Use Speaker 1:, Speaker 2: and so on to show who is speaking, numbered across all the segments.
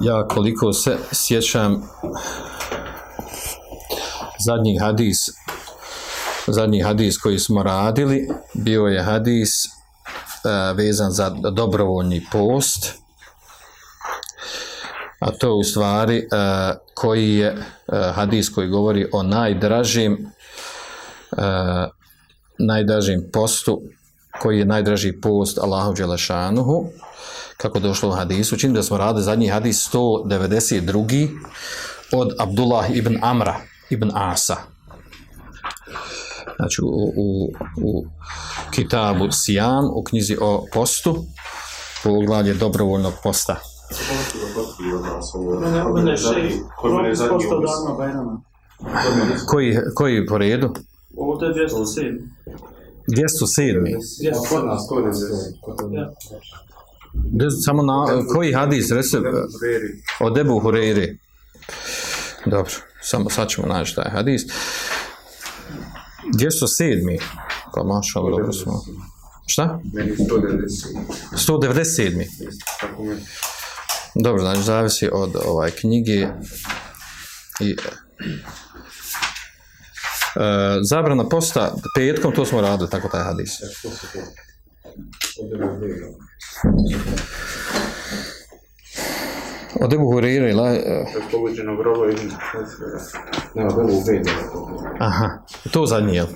Speaker 1: ja koliko se sjećam zadnji hadis zadnji hadis koji smo radili bio je hadis vezan za dobrovoljni post a to je u stvari e, koji je e, hadis koji govori o najdražim e, najdražim postu koji je najdraži post Allahu Đelešanuhu kako došlo u hadisu čini da smo radili zadnji hadis 192 od Abdullah ibn Amra ibn Asa znači u, u, u kitabu Sijam u knjizi o postu poglavlje dobrovoljnog posta
Speaker 2: koji,
Speaker 1: koji po redu?
Speaker 2: Ovo je 207. 207.
Speaker 1: 207. Samo na, koji hadis, rese, od Ebu Hureyri. Dobro, samo sad ćemo naći taj hadis. 207. Pa maša, dobro smo. Šta?
Speaker 3: 197. 197.
Speaker 1: Dobro, znači zavisi od ovaj, knjige i e, zabrana posta petkom, to smo radili, tako taj hadis. Od Ebu Hurire,
Speaker 3: la... E, Pogođenog roba i... Ne, od Ebu Hurire.
Speaker 1: Aha, to zadnji, jel?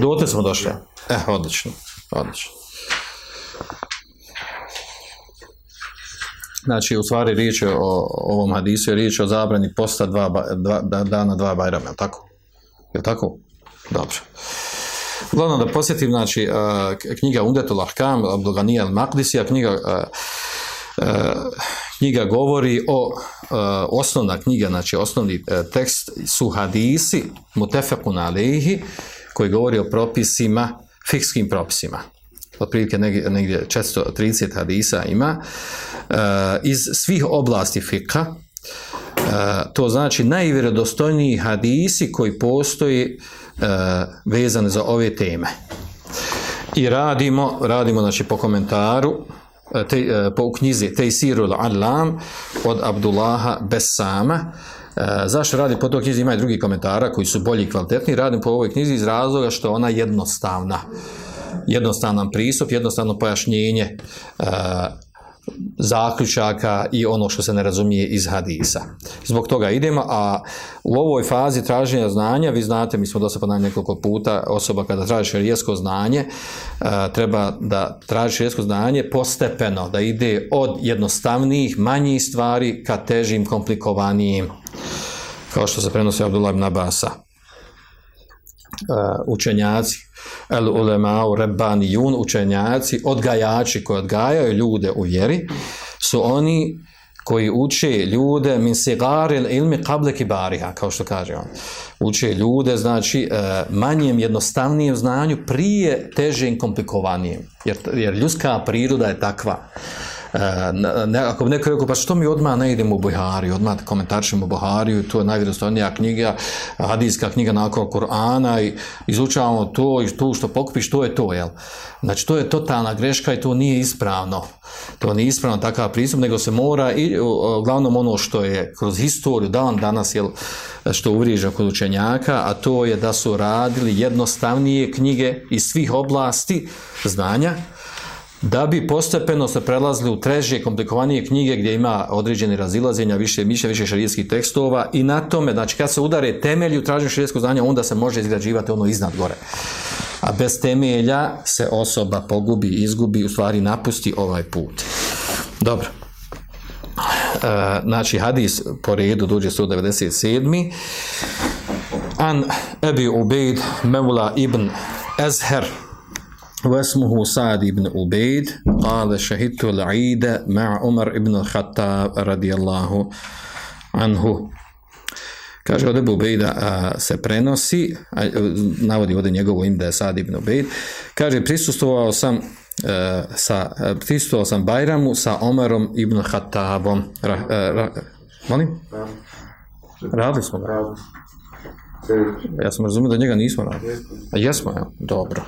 Speaker 1: Dote smo došli. E, eh, odlično, odlično. Znači, u stvari riječ je o ovom hadisu, je riječ o zabrani posta dva, dana dva bajrama, je tako? Je tako? Dobro. Glavno da posjetim, znači, knjiga Undetul Ahkam, Abdulganija al a knjiga knjiga govori o osnovna knjiga, znači osnovni e, tekst su hadisi mutefekun alihi koji govori o propisima, fikskim propisima otprilike negdje, negdje 430 hadisa ima, eh, iz svih oblasti fika, eh, to znači najvjerodostojniji hadisi koji postoji eh, vezani za ove teme. I radimo, radimo znači po komentaru, po knjizi Tejsirul Alam od Abdullaha Besama, zašto radi po toj knjizi? Ima i drugi komentara koji su bolji i kvalitetni. Radim po ovoj knjizi iz razloga što ona jednostavna jednostavan pristup, jednostavno pojašnjenje e, zaključaka i ono što se ne razumije iz hadisa. Zbog toga idemo, a u ovoj fazi traženja znanja, vi znate, mi smo dosta ponavljali nekoliko puta, osoba kada traži šarijesko znanje, e, treba da traži šarijesko znanje postepeno, da ide od jednostavnijih, manjih stvari ka težim, komplikovanijim, kao što se prenosi Abdullah Nabasa. Uh, učenjaci, el ulemao jun, učenjaci, odgajači koji odgajaju ljude u vjeri, su oni koji uče ljude min sigaril ilmi kable kibariha, kao što kaže on. Uče ljude, znači, uh, manjem, jednostavnijem znanju prije težim, komplikovanijem Jer, jer ljudska priroda je takva E, ako bi neko rekao, pa što mi odmah ne idemo u Buhariju, odmah komentaršimo Buhariju, to je najvjerojatnija knjiga, hadijska knjiga nakon Korana i izučavamo to i to što pokupiš, to je to, jel? Znači, to je totalna greška i to nije ispravno. To nije ispravno takav pristup, nego se mora i uglavnom ono što je kroz historiju dan danas, jel, što uvriježa kod učenjaka, a to je da su radili jednostavnije knjige iz svih oblasti znanja, da bi postepeno se prelazili u treže, komplikovanije knjige gdje ima određene razilazenja, više mišlja, više šarijskih tekstova i na tome, znači kad se udare temelju u traženju šarijskog znanja, onda se može izgrađivati ono iznad gore. A bez temelja se osoba pogubi, izgubi, u stvari napusti ovaj put. Dobro. E, znači, hadis po redu dođe 197. An Ebi Ubejd Mevla ibn Ezher واسمه سعد بن عبيد قال شهدت العيد مع Umar ibn الخطاب رضي الله anhu. Kaže, od Ebu Bejda se prenosi, navodi ovdje njegovo ime da je Sad ibn Ubejd, kaže, prisustovao sam e, sa, e, prisustovao sam Bajramu sa Omarom ibn Hatabom. Ra, e, ra, molim? Radili smo ga. Ja sam razumio da njega nismo radili. A jesmo, ja. Dobro,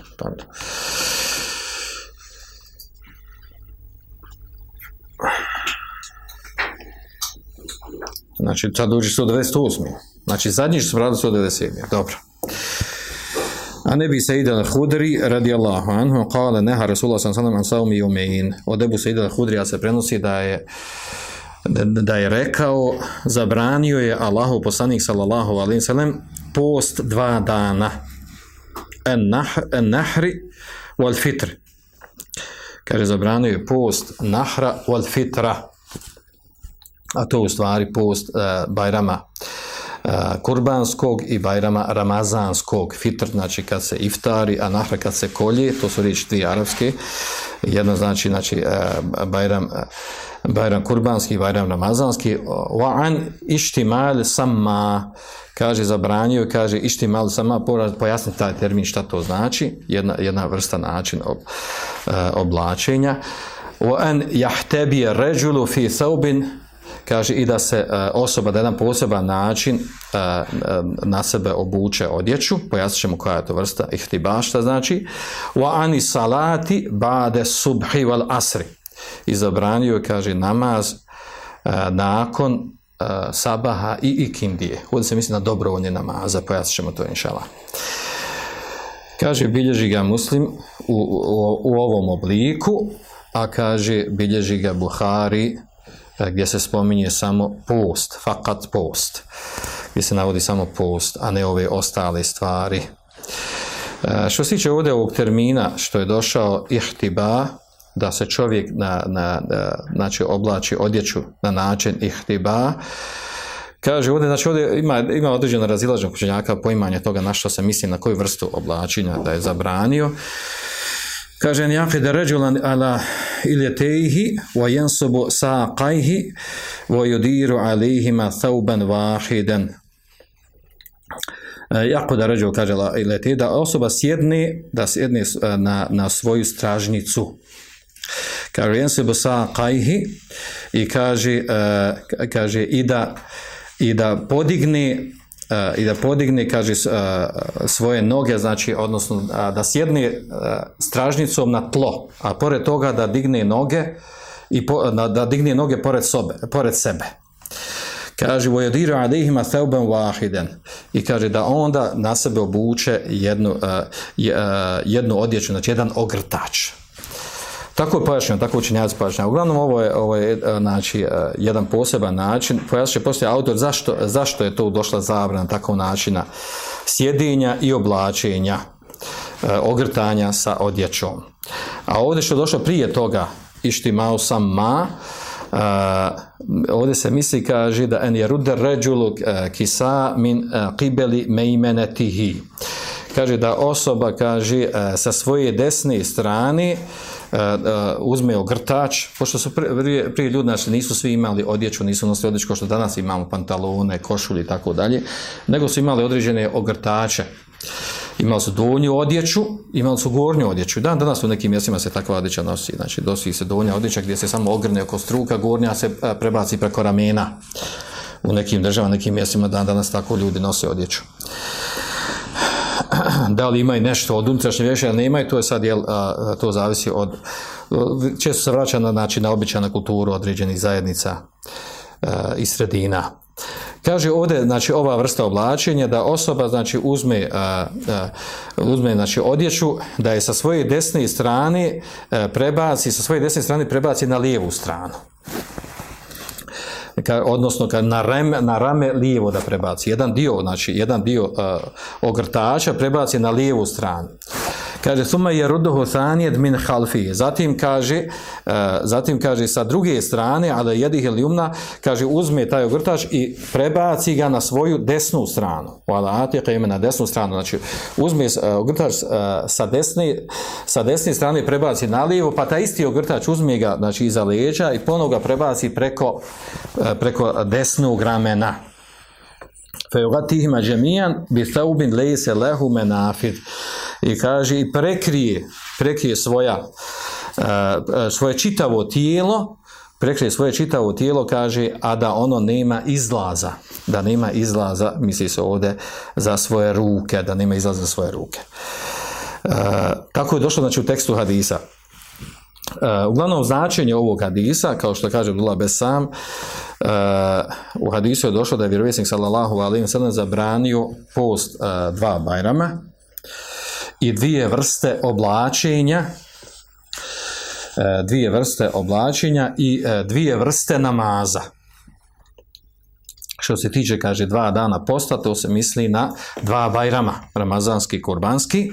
Speaker 1: Znači, sad uđi 198. Znači, zadnji što sam radili 197. Dobro. A ne bi se ide al-Hudri radijallahu anhu kale neha resula sam sallam an saumi i umein. Od Ebu Sejid al-Hudrija se prenosi da je da, je rekao, zabranio je Allahu poslanik sallallahu alaihi sallam post dva dana. En nahri wal fitr. Kaže, zabranio je post nahra wal fitra. A to u stvari post e, Bajrama e, kurbanskog i Bajrama ramazanskog. Fitr, znači kad se iftari, a nahra kad se kolje, to su riječi dvije arapske jedno znači, znači e, Bajram, e, Bajram Kurbanski, Bajram wa an ishtimal sama, kaže zabranio, kaže ishtimal sama, pojasniti taj termin šta to znači, jedna, jedna vrsta način ob, e, oblačenja. yahtabi jahtebi ređulu fi saubin, kaže i da se e, osoba da jedan poseban način e, e, na sebe obuče odjeću, pojasnit ćemo koja je to vrsta Ihtibašta znači, wa ani salati bade subhi wal asri. I zabranio je, kaže, namaz nakon sabaha i ikindije. Ovdje se misli na dobrovoljne namaza, pojasnit ćemo to inšala. Kaže, bilježi ga muslim u, u ovom obliku, a kaže, bilježi ga Buhari E, gdje se spominje samo post, fakat post, gdje se navodi samo post, a ne ove ostale stvari. E, što se tiče ovdje ovog termina što je došao ihtiba, da se čovjek na, na, e, znači oblači odjeću na način ihtiba, Kaže ovdje, znači ovdje ima, ima određeno razilaženje učenjaka poimanje toga na što se misli, na koju vrstu oblačenja da je zabranio. Kaže, jakide ređulan ala iljetejhi, wa jensubu saqajhi, wa yudiru alihima thauban vahidan. Jako da ređu, kaže la iljetejhi, da osoba sjedne, da sjedne na, na svoju stražnicu. Kaže, jensubu saqajhi i kaže, kaže i da, i da podigne i da podigne, kaže, svoje noge, znači, odnosno da sjedne stražnicom na tlo, a pored toga da digne noge i da digne noge pored, sobe, pored sebe. Kaže, vojodiru alihima vahiden. I kaže da onda na sebe obuče jednu, jednu odjeću, znači jedan ogrtač. Tako je pojašnjeno, tako učinjaci pojašnjeno. Uglavnom, ovo je, ovo je e, znači, e, jedan poseban način. Pojasnit će poslije autor zašto, zašto je to došla zabrana takvog načina sjedinja i oblačenja, e, ogrtanja sa odjećom. A ovdje što je došlo prije toga, mao sam ma, Uh, ovdje se misli kaže da en jeruder ređulu kisa min imene tihi. kaže da osoba kaže sa svoje desne strane E, e, uzme ogrtač, pošto su prije, prije ljudi, znači nisu svi imali odjeću, nisu nosili odjeću kao što danas imamo, pantalone, košulje i tako dalje, nego su imali određene ogrtače. Imali su donju odjeću, imali su gornju odjeću. Dan danas u nekim mjestima se takva odjeća nosi. Znači, dosi se donja odjeća gdje se samo ogrne oko struka, gornja se e, prebaci preko ramena. U nekim državama, nekim mjestima dan danas tako ljudi nose odjeću. da li imaju nešto od unutrašnje vješe ili nemaju, to je sad, jel, to zavisi od, često se vraća na, znači, na kulturu određenih zajednica e, i sredina. Kaže ovdje, znači, ova vrsta oblačenja, da osoba, znači, uzme, e, e, uzme znači, odjeću, da je sa svoje desne strane prebaci, sa svoje desne strane prebaci na lijevu stranu ka, odnosno ka na, rame, na rame lijevo da prebaci. Jedan dio, znači, jedan dio uh, ogrtača prebaci na lijevu stranu. Kaže, suma je ruduhu sanijed min halfi. Zatim kaže, e, zatim kaže sa druge strane, ali jedih ili kaže uzme taj ogrtač i prebaci ga na svoju desnu stranu. Wa atjeka ime na desnu stranu. Znači, uzme e, ogrtač e, sa desne, sa desne strane prebaci na lijevo, pa taj isti ogrtač uzme ga znači, iza leđa i ponovo ga prebaci preko, uh, preko desnog ramena. فَيُغَتِهِمَ bi saubin laysa lehu مَنَافِدٍ i kaže i prekrije, prekrije svoja, e, e, svoje čitavo tijelo, prekrije svoje čitavo tijelo, kaže, a da ono nema izlaza, da nema izlaza, misli se ovdje, za svoje ruke, da nema izlaza za svoje ruke. Kako e, je došlo znači, u tekstu hadisa. Uh, uglavnom značenje ovog hadisa, kao što kaže Abdullah Besam, uh, u hadisu je došlo da je vjerovjesnik sallallahu alaihi wa sallam zabranio post dva bajrama, i dvije vrste oblačenja e, dvije vrste oblačenja i e, dvije vrste namaza. Što se tiče, kaže, dva dana posta, to se misli na dva bajrama, ramazanski i kurbanski.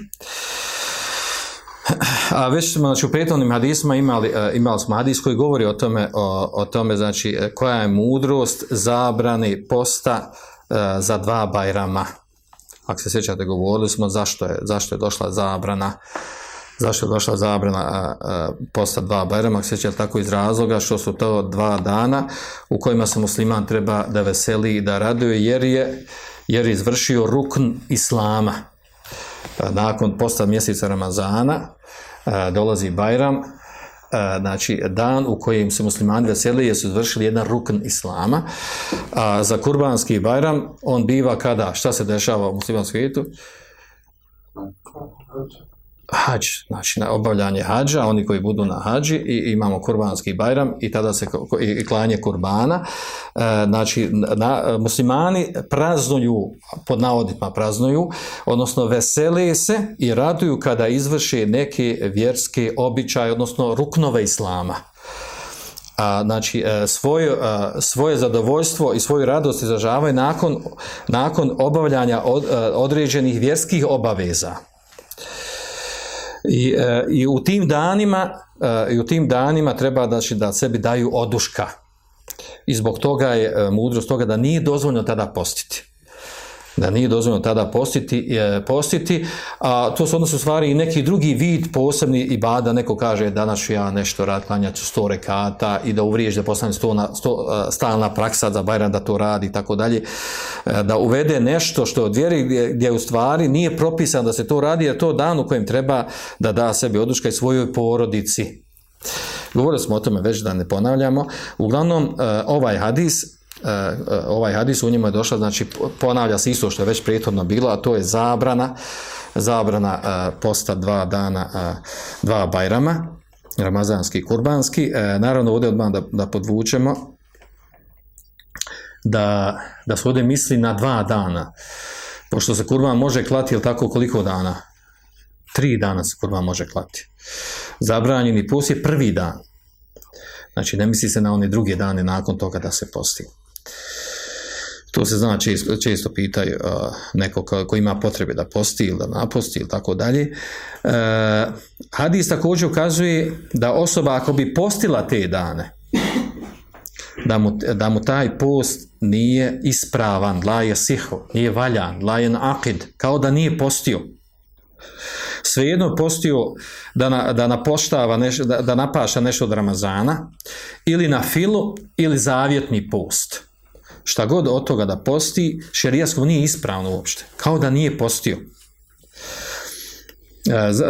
Speaker 1: A već smo znači, u prethodnim hadisma imali, e, imali smo hadis koji govori o tome, o, o tome znači, koja je mudrost zabrani posta za dva bajrama. Ako se sjećate, govorili smo zašto je, zašto je došla zabrana zašto je došla zabrana posta dva Bajrama, ako sjećate tako iz razloga što su to dva dana u kojima se musliman treba da veseli i da raduje jer je, jer je izvršio rukn islama. Pa nakon posta mjeseca Ramazana dolazi Bajram, E, znači dan u kojem se muslimani veseli jer su izvršili jedan rukn islama a za kurbanski bajram on biva kada šta se dešava u muslimanskom svijetu hađ, znači obavljanje hađa, oni koji budu na hađi i imamo kurbanski bajram i tada se i klanje kurbana. E, znači muslimani praznuju, pod navodima praznuju, odnosno veseli se i raduju kada izvrše neki vjerski običaj, odnosno ruknove islama a, znači e, e, svoje zadovoljstvo i svoju radost izražavaju nakon, nakon obavljanja određenih vjerskih obaveza i, e, i u tim danima e, i u tim danima treba znači, da sebi daju oduška i zbog toga je e, mudrost toga da nije dozvoljno tada postiti da nije dozvoljeno tada postiti, e, postiti a to su odnosi u stvari i neki drugi vid posebni i bada, neko kaže danas ću ja nešto rad, klanjat sto rekata i da uvriješ da postane sto, sto, e, stalna praksa za Bajran da to radi i tako dalje, e, da uvede nešto što od vjeri gdje, gdje u stvari nije propisano da se to radi, jer to dan u kojem treba da da sebi oduška i svojoj porodici. Govorili smo o tome već da ne ponavljamo. Uglavnom, ovaj hadis E, e, ovaj hadis u njima je došla, znači ponavlja se isto što je već prethodno bilo, a to je zabrana, zabrana e, posta dva dana, dva bajrama, ramazanski i kurbanski. Naravno, ovdje odmah da, da podvučemo, da, da se ovdje misli na dva dana, pošto se kurban može klati, ili tako, koliko dana? Tri dana se kurban može klati. Zabranjeni post je prvi dan. Znači, ne misli se na one druge dane nakon toga da se posti. To se zna često, pitaju neko ko, ima potrebe da posti ili da naposti ili tako dalje. E, hadis također ukazuje da osoba ako bi postila te dane, da mu, da mu taj post nije ispravan, la je siho, nije valjan, la je akid, kao da nije postio svejedno postio da, na, da napoštava neš, da, da napaša nešto od Ramazana ili na filu ili zavjetni post šta god od toga da posti, šerijasko nije ispravno uopšte, kao da nije postio. E,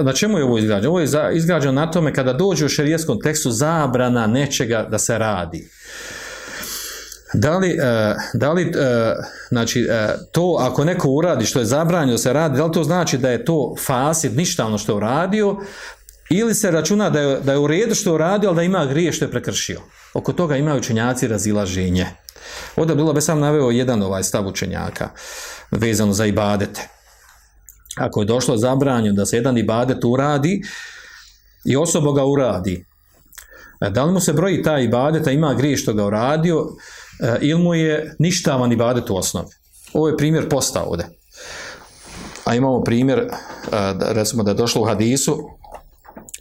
Speaker 1: na čemu je ovo izgrađeno? Ovo je izgrađeno na tome kada dođe u šerijaskom tekstu zabrana nečega da se radi. Da li, e, da li e, znači, to ako neko uradi što je zabranjeno da se radi, da li to znači da je to fasid, ništa ono što je uradio, ili se računa da je, da je u redu što je uradio, ali da ima grije što je prekršio? Oko toga imaju učenjaci razilaženje. Ovdje bilo bi sam naveo jedan ovaj stav učenjaka vezano za ibadete. Ako je došlo zabranju da se jedan ibadet uradi i osoba ga uradi, e, da li mu se broji taj ibadet, a ima grije što ga uradio, e, ili mu je ništavan ibadet u osnovi? Ovo je primjer posta ovdje. A imamo primjer, e, recimo da je došlo u hadisu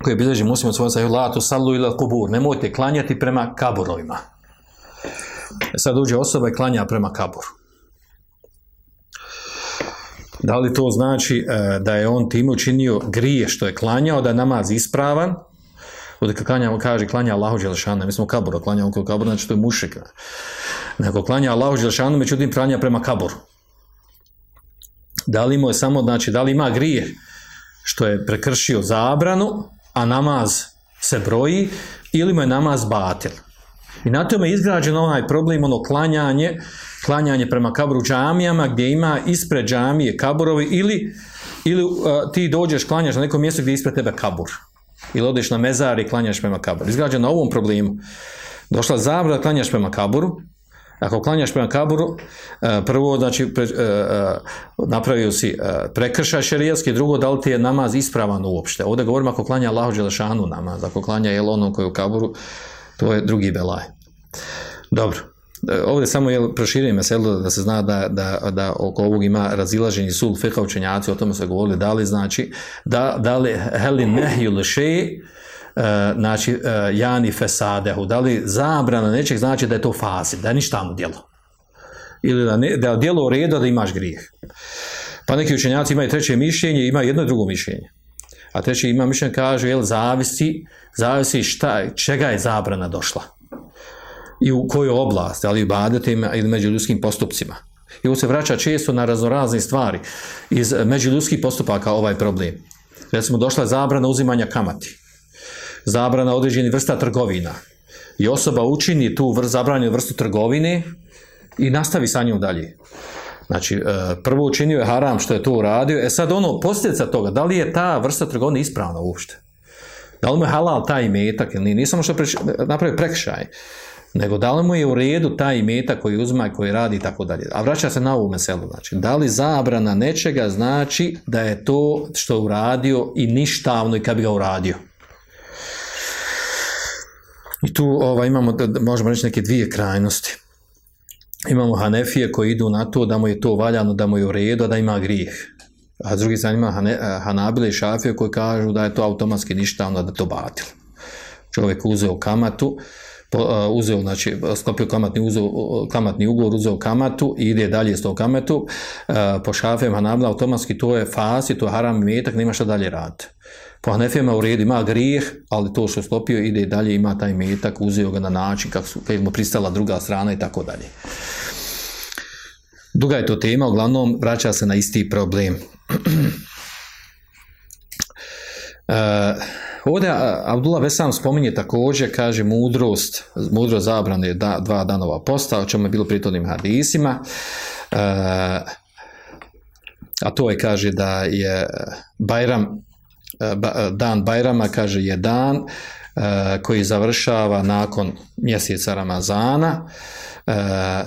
Speaker 1: koji bilježi muslim od svojom la tu ila kubur, nemojte klanjati prema kaburovima. E sad uđe osoba i klanja prema kaburu. Da li to znači e, da je on time učinio grije što je klanjao, da je namaz ispravan? Ovdje klanja, kaže klanja Allahu Đelšanu, mi smo kaburu, klanja oko kaburu, znači to je mušika. Neko klanja Allahu Đelšanu, međutim klanja prema kaburu. Da li mu je samo, znači da li ima grije što je prekršio zabranu, a namaz se broji, ili mu je namaz batil. I na tome je izgrađen onaj problem, ono klanjanje, klanjanje prema kabru džamijama, gdje ima ispred džamije kaburovi, ili, ili uh, ti dođeš, klanjaš na nekom mjestu gdje je ispred tebe kabur. Ili odeš na mezar i klanjaš prema kaburu. Izgrađen na ovom problemu. Došla zabra, klanjaš prema kaburu, ako klanjaš prema kaburu, e, prvo, znači, pre, e, e, napravio si prekršaj šerijatski, drugo, da li ti je namaz ispravan uopšte. Ovdje govorimo ako klanja Allahu Đelešanu namaz, ako klanja jel ono koji je u kaburu, to je drugi belaj. Dobro. Ovdje samo je selo da se zna da, da, da oko ovog ima razilaženi sul feha učenjaci, o tome se govorili, da li znači, da, da li heli nehju lešeji. E, znači, e, jani fesadehu, da li zabrana nečeg znači da je to fazi, da je ništa mu djelo. Ili da, ne, da je djelo u redu, da imaš grijeh. Pa neki učenjaci imaju treće mišljenje, imaju jedno i drugo mišljenje. A treće ima mišljenje, kaže, jel, zavisi, zavisi šta, čega je zabrana došla. I u koju oblast, ali u badetima ili među ljudskim postupcima. I on se vraća često na razne stvari iz međuljudskih postupaka ovaj problem. Recimo, došla je zabrana uzimanja kamati zabrana određenih vrsta trgovina i osoba učini tu vr, zabranjenu vrstu trgovine i nastavi sa njom dalje. Znači, e, prvo učinio je haram što je to uradio, e sad ono, posljedica toga, da li je ta vrsta trgovine ispravna uopšte? Da li mu je halal taj imetak ili nije? samo što napravio prekršaj, nego da li mu je u redu taj imetak koji uzma, koji radi i tako dalje. A vraća se na ovu meselu, znači, da li zabrana nečega znači da je to što je uradio i ništavno i kad bi ga uradio? I tu ova, imamo, možemo reći, neke dvije krajnosti. Imamo Hanefije koji idu na to da mu je to valjano, da mu je u redu, a da ima grijeh. A s druge strane ima eh, Hanabile i Šafije koji kažu da je to automatski ništa, onda da to batilo. Čovjek uzeo kamatu, uzeo, znači sklopio kamatni, kamatni ugovor, uzeo kamatu i ide dalje s tom kamatu, po šafijem automatski to je fasi, to je haram metak, nema šta dalje rad. Po Hanefijama u redu ima grijeh, ali to što je sklopio ide dalje, ima taj metak, uzeo ga na način kako su, mu pristala druga strana i tako dalje. Duga je to tema, uglavnom vraća se na isti problem. Ovdje Abdullah Vesam spominje također, kaže, mudrost, mudrost zabrane da, dva danova posta, o čemu je bilo pritodnim hadisima. E, a to je, kaže, da je Bajram, e, e, dan Bajrama, kaže, je dan koji završava nakon mjeseca Ramazana. E,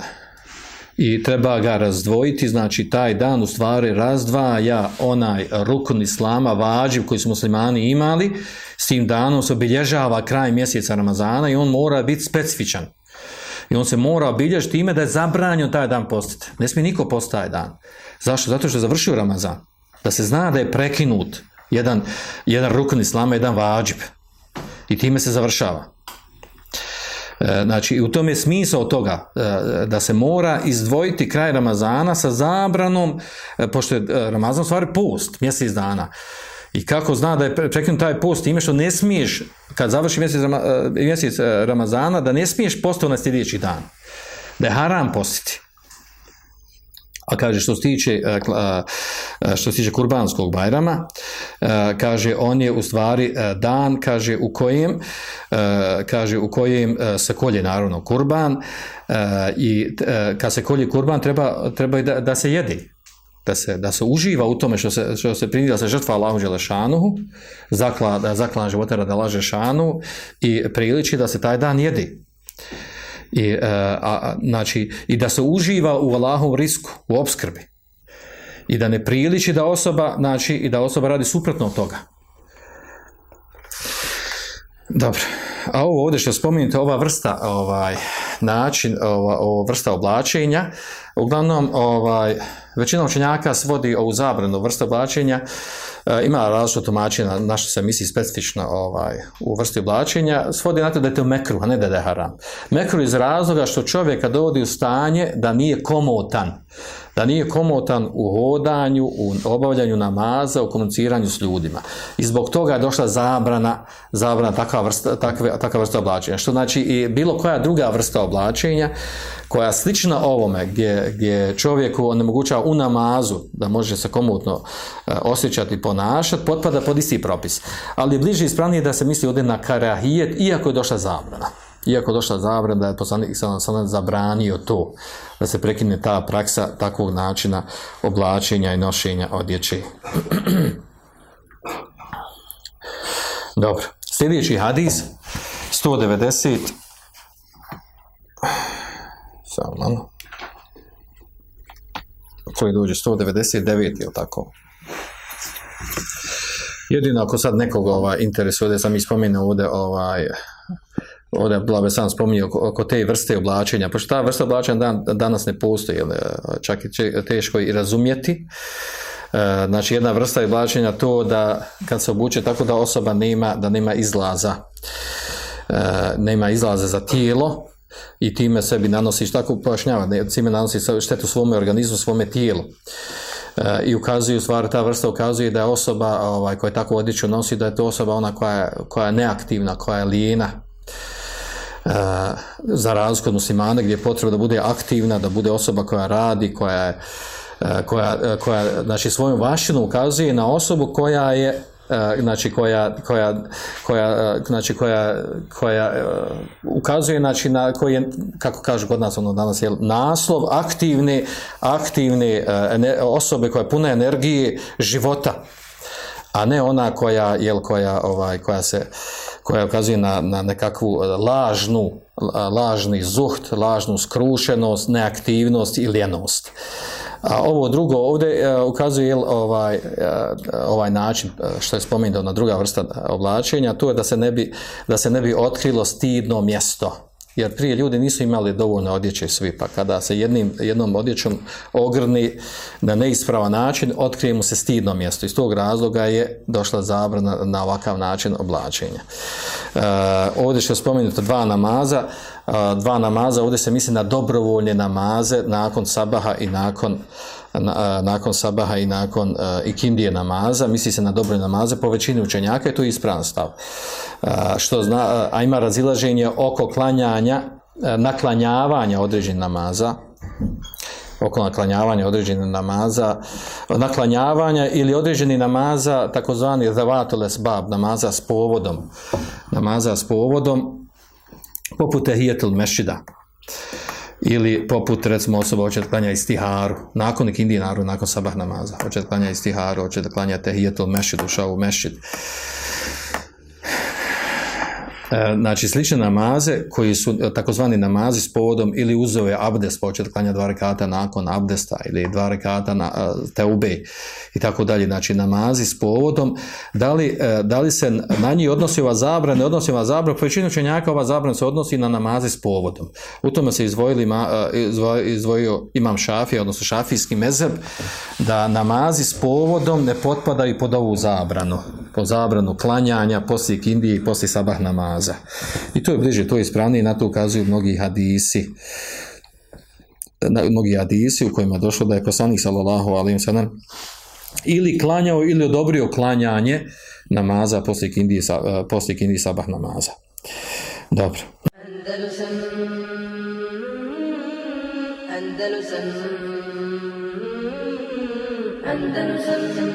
Speaker 1: i treba ga razdvojiti, znači taj dan u stvari razdvaja onaj rukun islama, vađiv koji su muslimani imali, s tim danom se obilježava kraj mjeseca Ramazana i on mora biti specifičan. I on se mora obilježiti time da je zabranio taj dan postati. Ne smije niko postati taj dan. Zašto? Zato što je završio Ramazan. Da se zna da je prekinut jedan, jedan rukun islama, jedan vađib. I time se završava. E, znači, u tom je smisao toga e, da se mora izdvojiti kraj Ramazana sa zabranom, e, pošto je Ramazan stvari post, mjesec dana. I kako zna da je prekinut taj post time što ne smiješ, kad završi mjesec, Ramazana, da ne smiješ postati na sljedeći dan. Da je haram postiti. A kaže što se tiče, e, e, što se tiče kurbanskog bajrama, e, kaže on je u stvari dan, kaže u kojem, kaže u kojem se kolje naravno kurban i kad se kolje kurban treba, treba da, da se jedi, da se, da se uživa u tome što se, što se se žrtva Allahu šanu zakla, životara da laže šanu i priliči da se taj dan jedi. I, e, znači, i da se uživa u Allahovom risku, u obskrbi. I da ne priliči da osoba, znači, i da osoba radi suprotno od toga. Dobro a ovo ovdje što spominjete, ova vrsta, ovaj, način, ova, vrsta oblačenja, uglavnom, ovaj, većina učenjaka svodi ovu zabranu vrstu oblačenja, eh, ima različito tumačenja, na što se misli specifično ovaj, u vrsti oblačenja, svodi na to da je to mekru, a ne da je haram. Mekru iz razloga što čovjeka dovodi u stanje da nije komotan, da nije komotan u hodanju, u obavljanju namaza, u komuniciranju s ljudima. I zbog toga je došla zabrana, zabrana takva vrsta, takve, takva vrsta oblačenja. Što znači i bilo koja druga vrsta oblačenja koja slična ovome gdje, gdje čovjeku onemogućava u namazu da može se komutno e, osjećati i ponašati, potpada pod isti propis. Ali bliže ispravnije da se misli ovdje na karahijet, iako je došla zabrana iako došla zabrana da je poslanik sam zabranio to, da se prekine ta praksa takvog načina oblačenja i nošenja odjeće. Dobro. Sljedeći hadis, 190. Samo malo. Koji dođe, 199, ili tako? Jedino ako sad nekoga ovaj, interesuje, da sam ispomenuo ovdje ovaj, Ovdje Blabe sam spominje oko, oko, te vrste oblačenja, pošto ta vrsta oblačenja danas ne postoji, eh, čak je teško i razumjeti. Eh, znači jedna vrsta oblačenja to da kad se obuče tako da osoba nema, da nema izlaza, eh, nema izlaza za tijelo, i time sebi nanosiš, tako pojašnjava, time nanosi štetu svome organizmu, svome tijelu. I ukazuju, stvar ta vrsta ukazuje da je osoba ovaj, koja je tako odjeću nosi, da je to osoba ona koja koja je neaktivna, koja je lijena za razliku od muslimana gdje je potrebno da bude aktivna, da bude osoba koja radi, koja je e, koja, e, koja znači svojom vašinu ukazuje na osobu koja je e, znači koja, koja, koja, znači koja, koja ukazuje znači na koji je, kako kažu kod nas ono danas je naslov aktivne, aktivne osobe koja je puna energije života a ne ona koja, jel, koja, ovaj, koja se koja ukazuje na, na nekakvu e, lažnu, e, lažni zuht, lažnu skrušenost, neaktivnost i ljenost. A ovo drugo ovdje e, ukazuje ovaj, ovaj način što je spomenuto na druga vrsta oblačenja, to je da se ne bi, da se ne bi otkrilo stidno mjesto jer prije ljudi nisu imali dovoljno odjeće svi, pa kada se jednim, jednom odjećom ogrni na neispravan način, otkrije mu se stidno mjesto. Iz tog razloga je došla zabrana na ovakav način oblačenja. E, ovdje što je spomenuto dva namaza, e, dva namaza, ovdje se misli na dobrovoljne namaze nakon sabaha i nakon nakon sabaha i nakon ikindije namaza, misli se na dobre namaze, po većini učenjaka je to ispravan stav. što zna, a ima razilaženje oko klanjanja, naklanjavanja određenih namaza, oko naklanjavanja određenih namaza, naklanjavanja ili određeni namaza, takozvani zavatoles bab, namaza s povodom, namaza s povodom, poput ehijetul mešida, ili poput recimo osoba hoće da klanja istiharu, nakon kindinaru, nakon sabah namaza, hoće da klanja istiharu, hoće da klanja tehijetul mešid, ušao u mešid. E, znači, slične namaze koji su e, takozvani namazi s povodom ili uzove abdest, počet klanja dva rekata nakon abdesta ili dva rekata na, e, teube i tako dalje. Znači, namazi s povodom. Da li, se na njih odnosi ova zabrana, ne odnosi ova zabrana? Po većinu čenjaka ova zabrana se odnosi na namazi s povodom. U tome se izdvojio imam šafija, odnosno šafijski mezeb, da namazi s povodom ne potpadaju pod ovu zabranu po zabranu klanjanja poslije kindije i poslije sabah namaza. I to je bliže, to je ispravnije, na to ukazuju mnogi hadisi. Na, mnogi hadisi u kojima je došlo da je poslanik sallallahu alaihi sallam ili klanjao ili odobrio klanjanje namaza poslije kindije, eh, poslije kindije sabah namaza. Dobro. Andalusam, Andalusam, Andalusam,